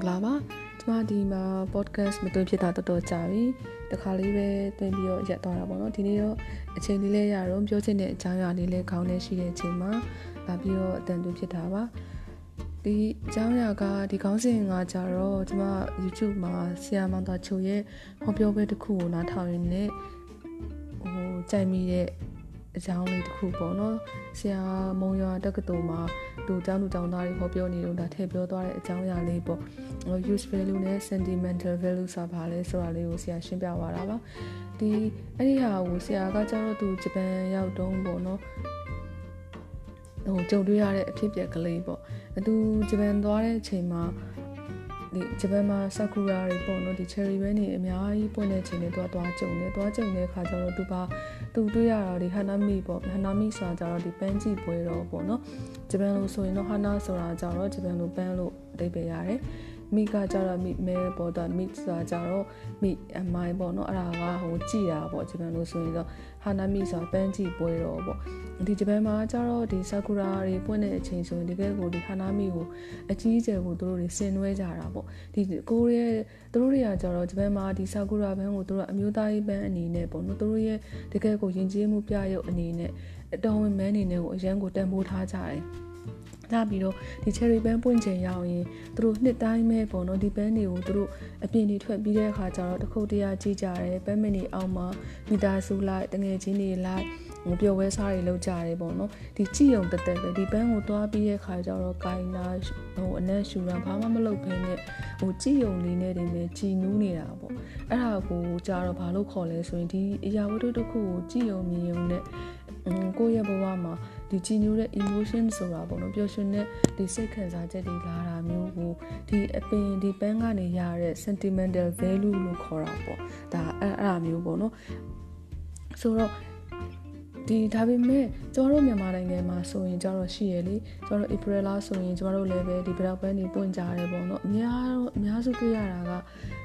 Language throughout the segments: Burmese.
္ဂလာပါကျမဒီမှာ podcast မသွင်းဖြစ်တာတော်တော်ကြာပြီတခါလေးပဲသွင်းပြီးတော့ရက်သွားတာပေါ့နော်ဒီနေ့တော့အချိန်လေးလဲရတော့ပြောချင်တဲ့အကြောင်းအရာလေးလဲခေါင်းထဲရှိတဲ့အချိန်မှာလာပြီးတော့အတန်သွင်းဖြစ်တာပါဒီအကြောင်းအရာကဒီခေါင်းစဉ်ကကြတော့ကျမ YouTube မှာဆရာမောင်သားချိုရဲ့ဟောပြောပွဲတစ်ခုကိုနားထောင်ရင်းနဲ့ဟိုကြိုက်မိတဲ့အကြောင်းလေးတစ်ခုပေါ့နော်ဆရာမုံရွာတက္ကသိုလ်မှာ သူကျောင်းသူကျောင်းသားတွေဟောပြောနေတော့ဒါထည့်ပြောသွားတဲ့အကြောင်းအရာလေးပေါ့ use value နဲ့ sentimental value ဆိုတာဘာလဲဆိုတာလေးကိုဆရာရှင်းပြသွားတာပါဒီအဲ့ဒီဟာကိုဆရာကကျတော့သူဂျပန်ရောက်တုန်းပေါ့နော်ဟိုကြုံတွေ့ရတဲ့အဖြစ်အပျက်ကလေးပေါ့အတူဂျပန်သွားတဲ့အချိန်မှာ ဒီဂျပန်မှာဆာကူရာတွေပေါ့နော်ဒီ cherry ပဲနေအများကြီးပွင့်တဲ့အချိန်တွေသွားသွားကြုံတယ်သွားကြုံတဲ့အခါကျတော့သူပါသူတွေ့ရတာဒီဟနာမီပေါ့ဟနာမီဆိုတာကြတော့ဒီပန်းကြည့်ပွဲတော့ပေါ့နော်ဂျပန်လိုဆိုရင်တော့ဟနာဆိုတာကြတော့ဂျပန်လိုပန်းလို့အဓိပ္ပာယ်ရတယ် မိကကြတော့မိမဲပေါ်တော့မိဆိုတာကြတော့မိအမိုင်းပေါ့နော်အဲ့ဒါကဟိုကြည်တာပေါ့ဂျပန်လိုဆိုရင်တော့ဟာနာမိဆိုတာပန်းကြည့်ပွဲတော့ပေါ့ဒီဂျပန်မှာကြတော့ဒီဆာကူရာတွေပွင့်တဲ့အချိန်ဆိုရင်တကယ်ကိုဒီဟာနာမိကိုအကြီးအကျယ်ကိုသူတို့တွေဆင်နွှဲကြတာပေါ့ဒီကိုရီးယားသူတို့တွေကကြတော့ဂျပန်မှာဒီဆာကူရာဘန်းကိုသူတို့အမျိုးသားရေးဘန်းအနေနဲ့ပေါ့နော်သူတို့ရဲ့တကယ်ကိုယဉ်ကျေးမှုပြရုပ်အနေနဲ့အတော်ဝင်မန်းအနေနဲ့ကိုအရန်ကိုတန်ဖိုးထားကြတယ် ဒါပြီးတော့ဒီ cherry ban ပွင့်ချိန်ရောက်ရင်သူတို့နှစ်တိုင်းပဲပေါ့နော်ဒီပန်းတွေကိုသူတို့အပြင်တွေထွက်ပြီးတဲ့အခါကျတော့တခုတ်တရာကြည့်ကြတယ်ပန်းမင်းတွေအောက်မှာမိသားစုလိုက်တငယ်ချင်းတွေလိုက်ဟိုပျော်ဝဲစားတွေလောက်ကြတယ်ပေါ့နော်ဒီကြည့်ုံတက်တက်ပဲဒီပန်းကိုတွားပြီးတဲ့ခါကျတော့ကိုင်းနာဟိုအနက်ရှူတာဘာမှမလုပ်ဘဲနဲ့ဟိုကြည့်ုံလေးနဲ့တင်ပဲကြည်နူးနေတာပေါ့အဲ့ဒါကိုကြတော့ဘာလို့ခေါ်လဲဆိုရင်ဒီအရာဝတ္ထုတစ်ခုကိုကြည့်ုံမြင်ုံနဲ့ ကိုယ့်ရဲ့ဘဝမှာဒီကြည်ညိုတဲ့ emotion ဆိုတာပေါ့နော်ပျော်ရွှင်တဲ့ဒီစိတ်ခံစားချက်တွေလာတာမျိုးကိုဒီအပင်ဒီပန်းကနေရတဲ့ sentimental value လို့ခေါ်တာပေါ့ဒါအဲ့အဲ့အမျိုးပေါ့နော်ဆိုတော့ ဒီဒါပေမဲ့ကျမတို့မြန်မာနိုင်ငံမှာဆိုရင်ကျတော့ရှိရလေကျမတို့ April လားဆိုရင်ကျမတို့လည်းပဲဒီဘလောက်ပန်းနေပွင့်ကြတယ်ပေါ့နော်အများတော့အများစုတွေ့ရတာက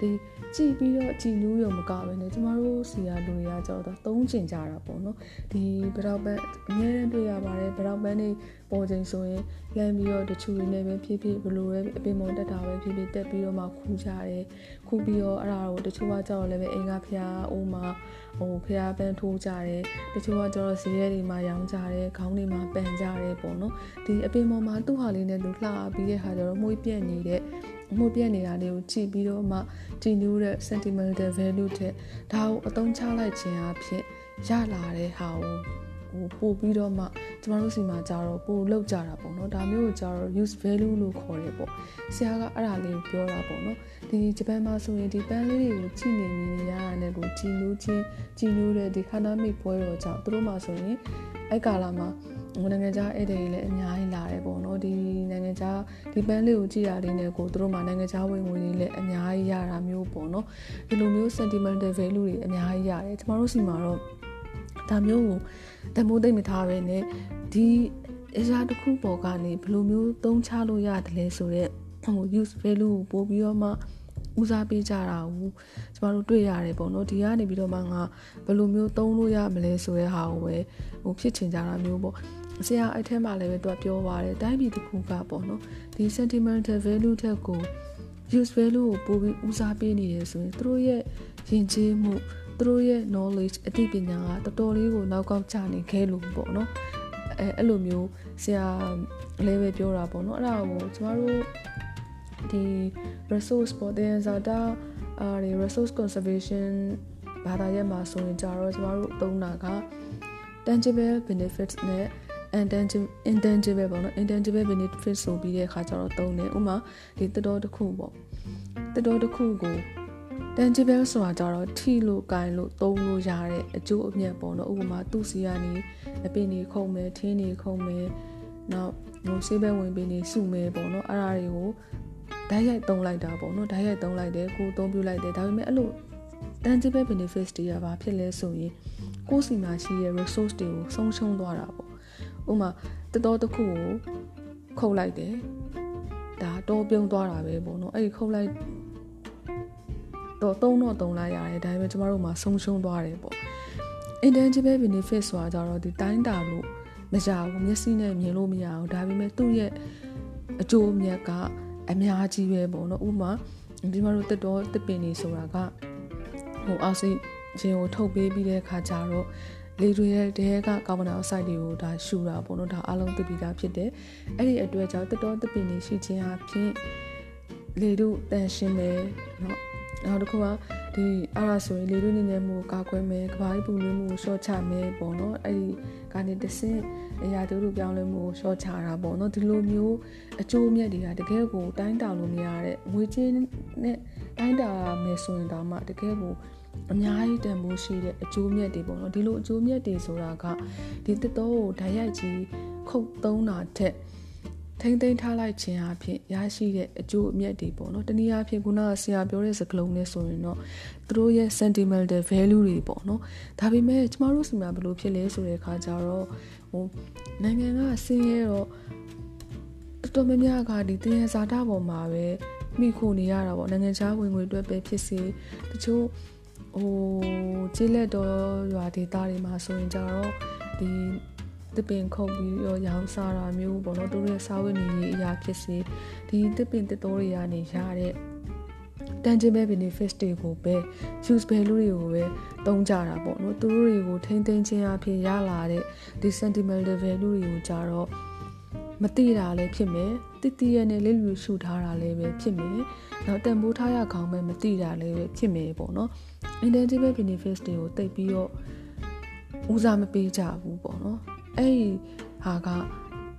ဒီကြည်ပြီးတော့ကြည်နူးရုံမကပဲねကျမတို့စီရလူတွေကကျတော့သုံးကျင်ကြတာပေါ့နော်ဒီဘလောက်ပန်းအများနဲ့တွေ့ရပါတယ်ဘလောက်ပန်းနေ ပေါ်ချိန်ဆိုရင်လမ်းပြီးတော့တချူတွေနဲ့ပဲဖြည်းဖြည်းဘလိုပဲအပင်မုံတက်တာပဲဖြည်းဖြည်းတက်ပြီးတော့မှခူးကြတယ်ခူးပြီးတော့အဲ့ဒါကိုတချို့ကကျတော့လည်းပဲအင်္ဂါဖျားအိုးမှာဟိုဖျားပန်းထိုးကြတယ်တချို့ကကျတော့ဇီးရဲတွေမှာရောင်းကြတယ်ခေါင်းတွေမှာပန်ကြတယ်ပေါ့နော်ဒီအပင်ပေါ်မှာသူ့ဟာလေးနဲ့လူလှပြီးတဲ့ခါကျတော့မှုပြက်နေတဲ့အမှုပြက်နေတာလေးကိုကြည့်ပြီးတော့မှကြည်နူးတဲ့ sentimental value တဲ့ဒါကိုအသုံးချလိုက်ခြင်းအဖြစ်ရလာတဲ့ဟာကို ဟိုပို့ပြီးတော့မှကျမတို့စီမှာကြတော့ပို့လောက်ကြတာပေါ့နော်ဒါမျိုးကိုကြတော့ use value လို့ခေါ်တယ်ပေါ့ဆရာကအဲ့ဒါလေးကိုပြောတာပေါ့နော်ဒီဂျပန်မှာဆိုရင်ဒီပန်းလေးတွေကိုကြည့်နေမြင်နေရတာနဲ့ကိုကြည်နူးချင်းကြည်နူးတဲ့ဒီခန္ဓာမိတ်ပွဲတော်ကြောင့်သူတို့မှာဆိုရင်အဲ့ကာလာမှာနိုင်ငံခြားဧည့်သည်တွေလည်းအများကြီးလာတယ်ပေါ့နော်ဒီနိုင်ငံခြားဒီပန်းလေးကိုကြည့်ရလေးနဲ့ကိုသူတို့မှာနိုင်ငံခြားဝင်ငွေတွေလည်းအများကြီးရတာမျိုးပေါ့နော်ဒီလိုမျိုး sentimental value တွေအများကြီးရတယ်ကျမတို့စီမှာတော့ ဒါမျိုးကိုတမိုးသိမ့်မထားပဲနဲ့ဒီအရာတစ်ခုပေါ်ကနေဘယ်လိုမျိုးသုံးချလို့ရတယ်လဲဆိုတော့ဟို use value ကိုပို့ပြီးတော့မှဦးစားပေးကြတာကိုကျမတို့တွေ့ရတယ်ပေါ့နော်ဒီကနေပြီးတော့မှငါဘယ်လိုမျိုးသုံးလို့ရမလဲဆိုတဲ့ဟာကိုပဲဟိုဖြစ်ချင်ကြတာမျိုးပေါ့ဆရာအဲ့ထဲမှာလည်းပဲသူကပြောပါတယ်တိုင်းပြည်တစ်ခုကပေါ့နော်ဒီ sentimental value တက်ကို use value ကိုပို့ပြီးဦးစားပေးနေတယ်ဆိုရင်သူတို့ရဲ့ယဉ်ကျေးမှု သူတို့ရဲ့ knowledge အသိပညာကတော်တော်လေးကိုနောက်ကောက်ကျနေခဲလို့ပေါ့နော်အဲအဲ့လိုမျိုးဆရာလည်းပဲပြောတာပေါ့နော်အဲ့ဒါကိုကျမတို့ဒီ resource ပေါ့တဲ့ဇာတာအာဒီ resource conservation ဘာသာရပ်မှာဆိုရင်ကြတော့ကျမတို့သုံးတာက tangible benefits နဲ့ intangible intangible ပေါ့နော် intangible benefit ဆိုပြီးတဲ့အခါကျတော့သုံးတယ်ဥမာဒီတတော်တစ်ခုပေါ့တတော်တစ်ခုကို tangible ဆိုတာကြတော့ထိလို့ကင်လို့သုံးလို့ရတဲ့အကျိုးအမြတ်ပေါ့နော်ဥပမာသူ့စီကနေအပင်တွေခုံမယ်ထင်းတွေခုံမယ်နောက်ဟိုဆေးဘဲဝင်ပင်တွေစုမယ်ပေါ့နော်အဲ့ဒါတွေကိုဓာတ်ရိုက်သုံးလိုက်တာပေါ့နော်ဓာတ်ရိုက်သုံးလိုက်တယ်ကိုသုံးပြလိုက်တယ်ဒါပေမဲ့အဲ့လို tangible benefits တွေကဘာဖြစ်လဲဆိုရင်ကိုယ်စီမှာရှိတဲ့ resource တွေကိုဆုံးရှုံးသွားတာပေါ့ဥမာတတော်တစ်ခုကိုခုတ်လိုက်တယ်ဒါတော့ပြုံးသွားတာပဲပေါ့နော်အဲ့ဒီခုတ်လိုက် တော့သုံးတော့သုံးလိုက်ရတယ်ဒါပေမဲ့ကျမတို့မှာဆုံးရှုံးသွားတယ်ပေါ့ intangible benefit ဆိုတာကြတော့ဒီတိုင်းတာလို့မရဘူးမျက်စိနဲ့မြင်လို့မရဘူးဒါပေမဲ့သူ့ရဲ့အကျိုးအမြတ်က အများကြီးပဲပေါ့နော်ဥပမာဒီမှာတို့တက်တော်တစ်ပင်နေဆိုတာကဟိုအောက်ဆီဂျင်ကိုထုတ်ပေးပြီးတဲ့အခါကျတော့လေတွေရဲ့တဲကကာဗွန်ဒိုင်အောက်ဆိုက်တွေကိုဒါရှူတာပေါ့နော်ဒါအလုံးသိပြီးသားဖြစ်တယ်အဲ့ဒီအတွက်ကြောင့်တက်တော်တစ်ပင်နေရှိခြင်းအပြင်လေတို့တန်ရှင်းမယ်เนาะ နောက်တစ်ခုကဒီအဲ့ဒါဆိုရင်လေတို့နေနေမှုကာကွယ်မယ်ကဘာကြီးပူနွေးမှုကိုရှော့ချမယ်ပေါ့နော်အဲ့ဒီကနေတဆင့်အရာတို့တို့ပြောင်းလဲမှုကိုရှော့ချတာပေါ့နော်ဒီလိုမျိုးအကျိုးအမြတ်တွေကတကယ်ကိုတိုင်းတာလို့မရတဲ့ငွေချင်းနဲ့တိုင်းတာမယ်ဆိုရင်တော့မှတကယ်ကိုအများကြီးတန်ဖိုးရှိတဲ့အကျိုးမြတ်တွေပေါ့နော်ဒီလိုအကျိုးမြတ်တွေဆိုတာကဒီတက်တော့ကိုဓာတ်ရိုက်ကြီးခုတ်သုံးတာထက် ထိမ့်သိမ်းထားလိုက်ခြင်းအဖြစ်ရရှိတဲ့အကျိုးအမြတ်တွေပေါ့နော်တနည်းအားဖြင့်ခုနကဆရာပြောတဲ့စကားလုံးနဲ့ဆိုရင်တော့သူတို့ရဲ့ sentimental value တွေပေါ့နော်ဒါပေမဲ့ကျမတို့စီမှာဘယ်လိုဖြစ်လဲဆိုတဲ့အခါကျတော့ဟိုနိုင်ငံကဆင်းရဲတော့တော်တော်များများကဒီတင်ရဇာတာပေါ်မှာပဲမိခိုနေရတာပေါ့နိုင်ငံခြားဝင်ငွေအတွက်ပဲဖြစ်စေတချို့ဟိုကျေးလက်တော်ရွာဒေသတွေမှာဆိုရင်ကြတော့ဒီ တပင်ခုတ်ပြီးတော့ရောင်းစားတာမျိုးပေါ့နော်တို့ရဲ့စားဝတ်နေရေးအရာဖြစ်စေဒီတပင်တတော်တွေကနေရတဲ့ tangible benefits တွေကိုပဲ use value တွေကိုပဲသုံးကြတာပေါ့နော်သူတို့တွေကိုထိမ့်သိမ်းခြင်းအဖြစ်ရလာတဲ့ဒီ sentimental value တွေကိုကြတော့မတိတာလည်းဖြစ်မယ်တိတိရနဲ့လေးလူရှုထားတာလည်းပဲဖြစ်မယ်နောက်တန်ဖိုးထားရခေါင်းပဲမတိတာလည်းပဲဖြစ်မယ်ပေါ့နော် intangible benefits တွေကိုတိတ်ပြီးတော့ဦးစားမပေးကြဘူးပေါ့နော် အဲ့ဒီဟာက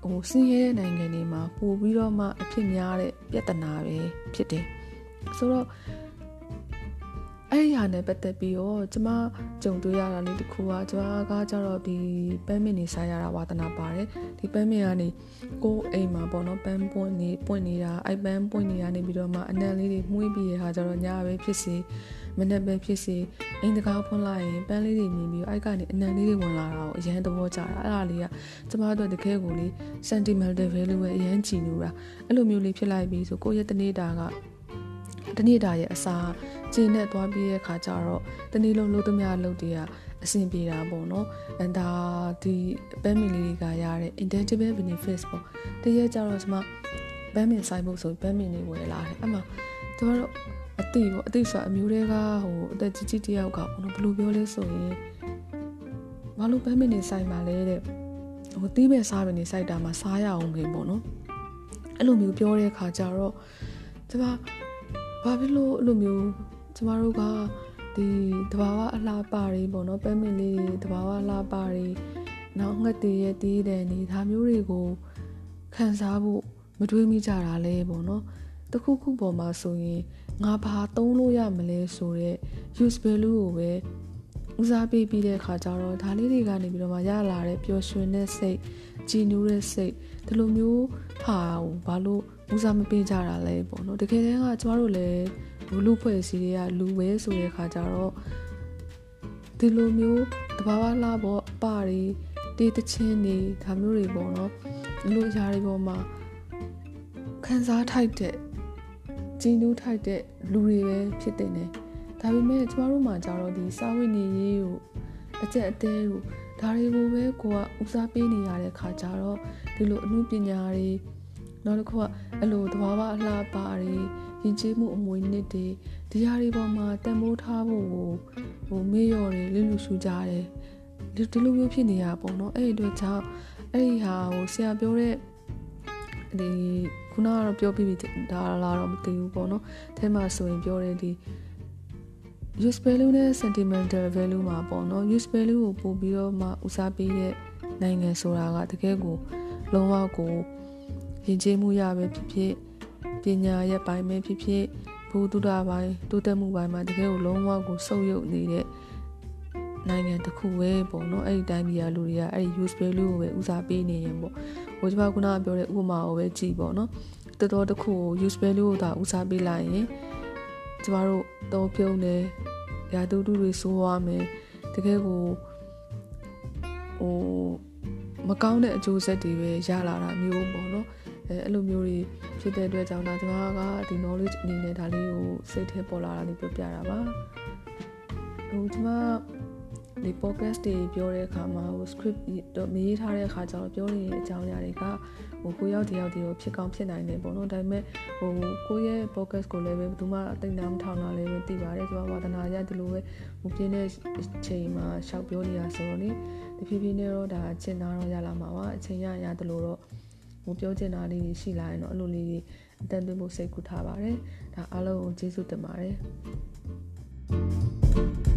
ဟိုစင်းရဲတဲ့နိုင်ငံတွေမှာပို့ပြီးတော့မှအဖြစ်များတဲ့ပြဿနာပဲဖြစ်တယ်ဆိုတော့အဲ့ဒီဟာနဲ့ပတ်သက်ပြီးတော့ကျမကြုံတွေ့ရတာလေးတစ်ခုကကျမကကြတော့ဒီပန်းမင်နေစားရတာဝါသနာပါတယ်ဒီပန်းမင်ကနေကိုယ်အိမ်မှာပေါ့နော်ပန်းပွင့်နေပွင့်နေတာအဲ့ပန်းပွင့်နေတာနေပြီးတော့မှအနံလေးတွေမှုေးပြီးရဟာကြတော့ညပဲဖြစ်စီ မနေ့ပဲဖြစ်စီအိမ်တကားဖွင့်လိုက်ရင်ပန်းလေးတွေမြင်ပြီးအဲ့ကနေအနံလေးတွေဝင်လာတာကိုအရန်သဘောကျတာအဲ့ဒါလေးကကျမတို့တကယ်ကိုလေ sentimental value ပဲအရန်ကြည်နေတာအဲ့လိုမျိုးလေးဖြစ်လိုက်ပြီးဆိုကိုယ့်ရဲ့တနေ့တာကတနေ့တာရဲ့အစားကျင်းနဲ့သွားပြီးတဲ့ခါကျတော့တနေ့လုံးလို့သမျှလုပ်တည်းကအဆင်ပြေတာပေါ့နော်အဲဒါဒီပန်းမီလေးတွေကရတဲ့ intangible benefits ပေါ့တရက်ကျတော့ကျွန်မပန်းမင်ဆိုင်ဖို့ဆိုပန်းမင်လေးဝယ်လာတယ်အမှကျမတို့ အသိပေါ့အသိဆိုတာအမျိုးတွေကဟိုအသက်ကြီးကြီးတယောက်ကပေါ့နော်ဘယ်လိုပြောလဲဆိုရင်ဘာလို့ပန်းမင်နေဆိုင်ပါလဲတဲ့ဟိုတီးမဲ့စားပင်နေစိုက်တာမှာစားရအောင်ပဲပေါ့နော်အဲ့လိုမျိုးပြောတဲ့ခါကျတော့ကျမဘာဖြစ်လို့အဲ့လိုမျိုးကျမတို့ကဒီတဘာဝအလားပါတွေပေါ့နော်ပဲမင်လေးတဘာဝအလားပါတွေနောက်ငှက်တည်ရဲ့တီးတယ်နေဒါမျိုးတွေကိုခံစားဖို့မတွေးမိကြတာလဲပေါ့နော်တခုခုပေါ်မှာဆိုရင် ငါဘာသုံးလို့ရမလဲဆိုတော့ use value ကိုပဲဦးစားပေးပြီးတဲ့အခါကျတော့ဒါလေးတွေကနေပြီးတော့မှရလာတဲ့ပျော်ရွှင်တဲ့စိတ်ကြည်နူးတဲ့စိတ်ဒီလိုမျိုးဟာဘာလို့ဦးစားမပေးကြတာလဲပေါ့နော်တကယ်တမ်းကကျမတို့လည်းဘလူဖွဲ့စည်းတွေကလူပဲဆိုတဲ့ခါကျတော့ဒီလိုမျိုးတဘာဝလာပေါ့အပတွေတေးတချင်းတွေဒါမျိုးတွေပေါ့နော်လူအရာတွေပေါ်မှာခန်းစားထိုက်တဲ့ ကြည်နူးထိုက်တဲ့လူတွေပဲဖြစ်တဲ့နေဒါပေမဲ့ကျမတို့မှာကြတော့ဒီစာဝိနေရေးကိုအကျက်အသေးကိုဒါတွေကိုပဲကိုကဦးစားပေးနေရတဲ့ခါကျတော့ဒီလိုအမှုပညာတွေနောက်တစ်ခုကအဲ့လိုသဘာဝအလှပါတွေယဉ်ကျေးမှုအမွေနှစ်တွေဒီဟာတွေပေါ်မှာတန်ဖိုးထားဖို့ကိုဟိုမေ့လျော့တယ်လူလူရှူကြတယ်ဒီလိုမျိုးဖြစ်နေရပေါ့နော်အဲ့ဒီအတွက်ကြောင့်အဲ့ဒီဟာဟိုဆရာပြောတဲ့ဒီ ခုနကတော့ပြောပြီးပြီဒါလာတော့မသိဘူးပေါ့နော်အဲမှာဆိုရင်ပြောတဲ့ဒီ use value နဲ့ sentimental value မှာပေါ့နော် use value ကိုပို့ပြီးတော့မှဦးစားပေးတဲ့နိုင်ငံဆိုတာကတကယ်ကိုလုံးဝကိုယဉ်ကျေးမှုရပဲဖြစ်ဖြစ်ပညာရဲ့ပိုင်းပဲဖြစ်ဖြစ်ဘူတုဒပိုင်းတိုးတက်မှုပိုင်းမှာတကယ်ကိုလုံးဝကိုစုပ်ယုပ်နေတဲ့ နိုင်ငံတစ်ခုပဲပေါ့နော်အဲ့ဒီတိုင်းပြည်ကလူတွေကအဲ့ဒီ use value ကိုပဲဦးစားပေးနေရင်ပေါ့ဟိုကျွန်မခုနကပြောတဲ့ဥပမာကိုပဲကြည့်ပေါ့နော်တော်တော်တစ်ခုကို use value ကိုသာဦးစားပေးလိုက်ရင်ကျမတို့တော့ပြုံးတယ်ရာတူတူတွေစိုးရမယ်တကယ်ကိုဟိုမကောင်းတဲ့အကျိုးဆက်တွေပဲရလာတာမျိုးပေါ့နော်အဲအဲ့လိုမျိုးတွေဖြစ်တဲ့အတွက်ကြောင့်ဒါကျမကဒီ knowledge အနေနဲ့ဒါလေးကိုစိတ်ထဲပေါ်လာတာလေးပြောပြတာပါဟိုကျမ ဒီ podcast တွေပြောတဲ့အခါမှာဟို script တော့မရေးထားတဲ့အခါကျတော့ပြောနေတဲ့အကြောင်းအရာတွေကဟိုကိုရောက်တယောက်တည်းကိုဖြစ်ကောင်းဖြစ်နိုင်တယ်ပေါ့နော်ဒါပေမဲ့ဟိုကိုရဲ့ podcast ကိုလည်းပဲဘယ်သူမှအသိနာမထောင်တာလည်းပဲသိပါတယ်ကျွန်တော်ဝါသနာရဒီလိုပဲဟိုပြင်းတဲ့အချိန်မှာရှောက်ပြောနေတာဆိုတော့လေတဖြည်းဖြည်းနဲ့တော့ဒါကျင်နာတော့ရလာမှာပါအချိန်ရရတယ်လို့တော့ဟိုပြောချင်တာလေးရှိလာရင်တော့အဲ့လိုလေးအတန်သွင်းဖို့စိတ်ကူထားပါတယ်ဒါအားလုံးကိုကျေးဇူးတင်ပါတယ် thank you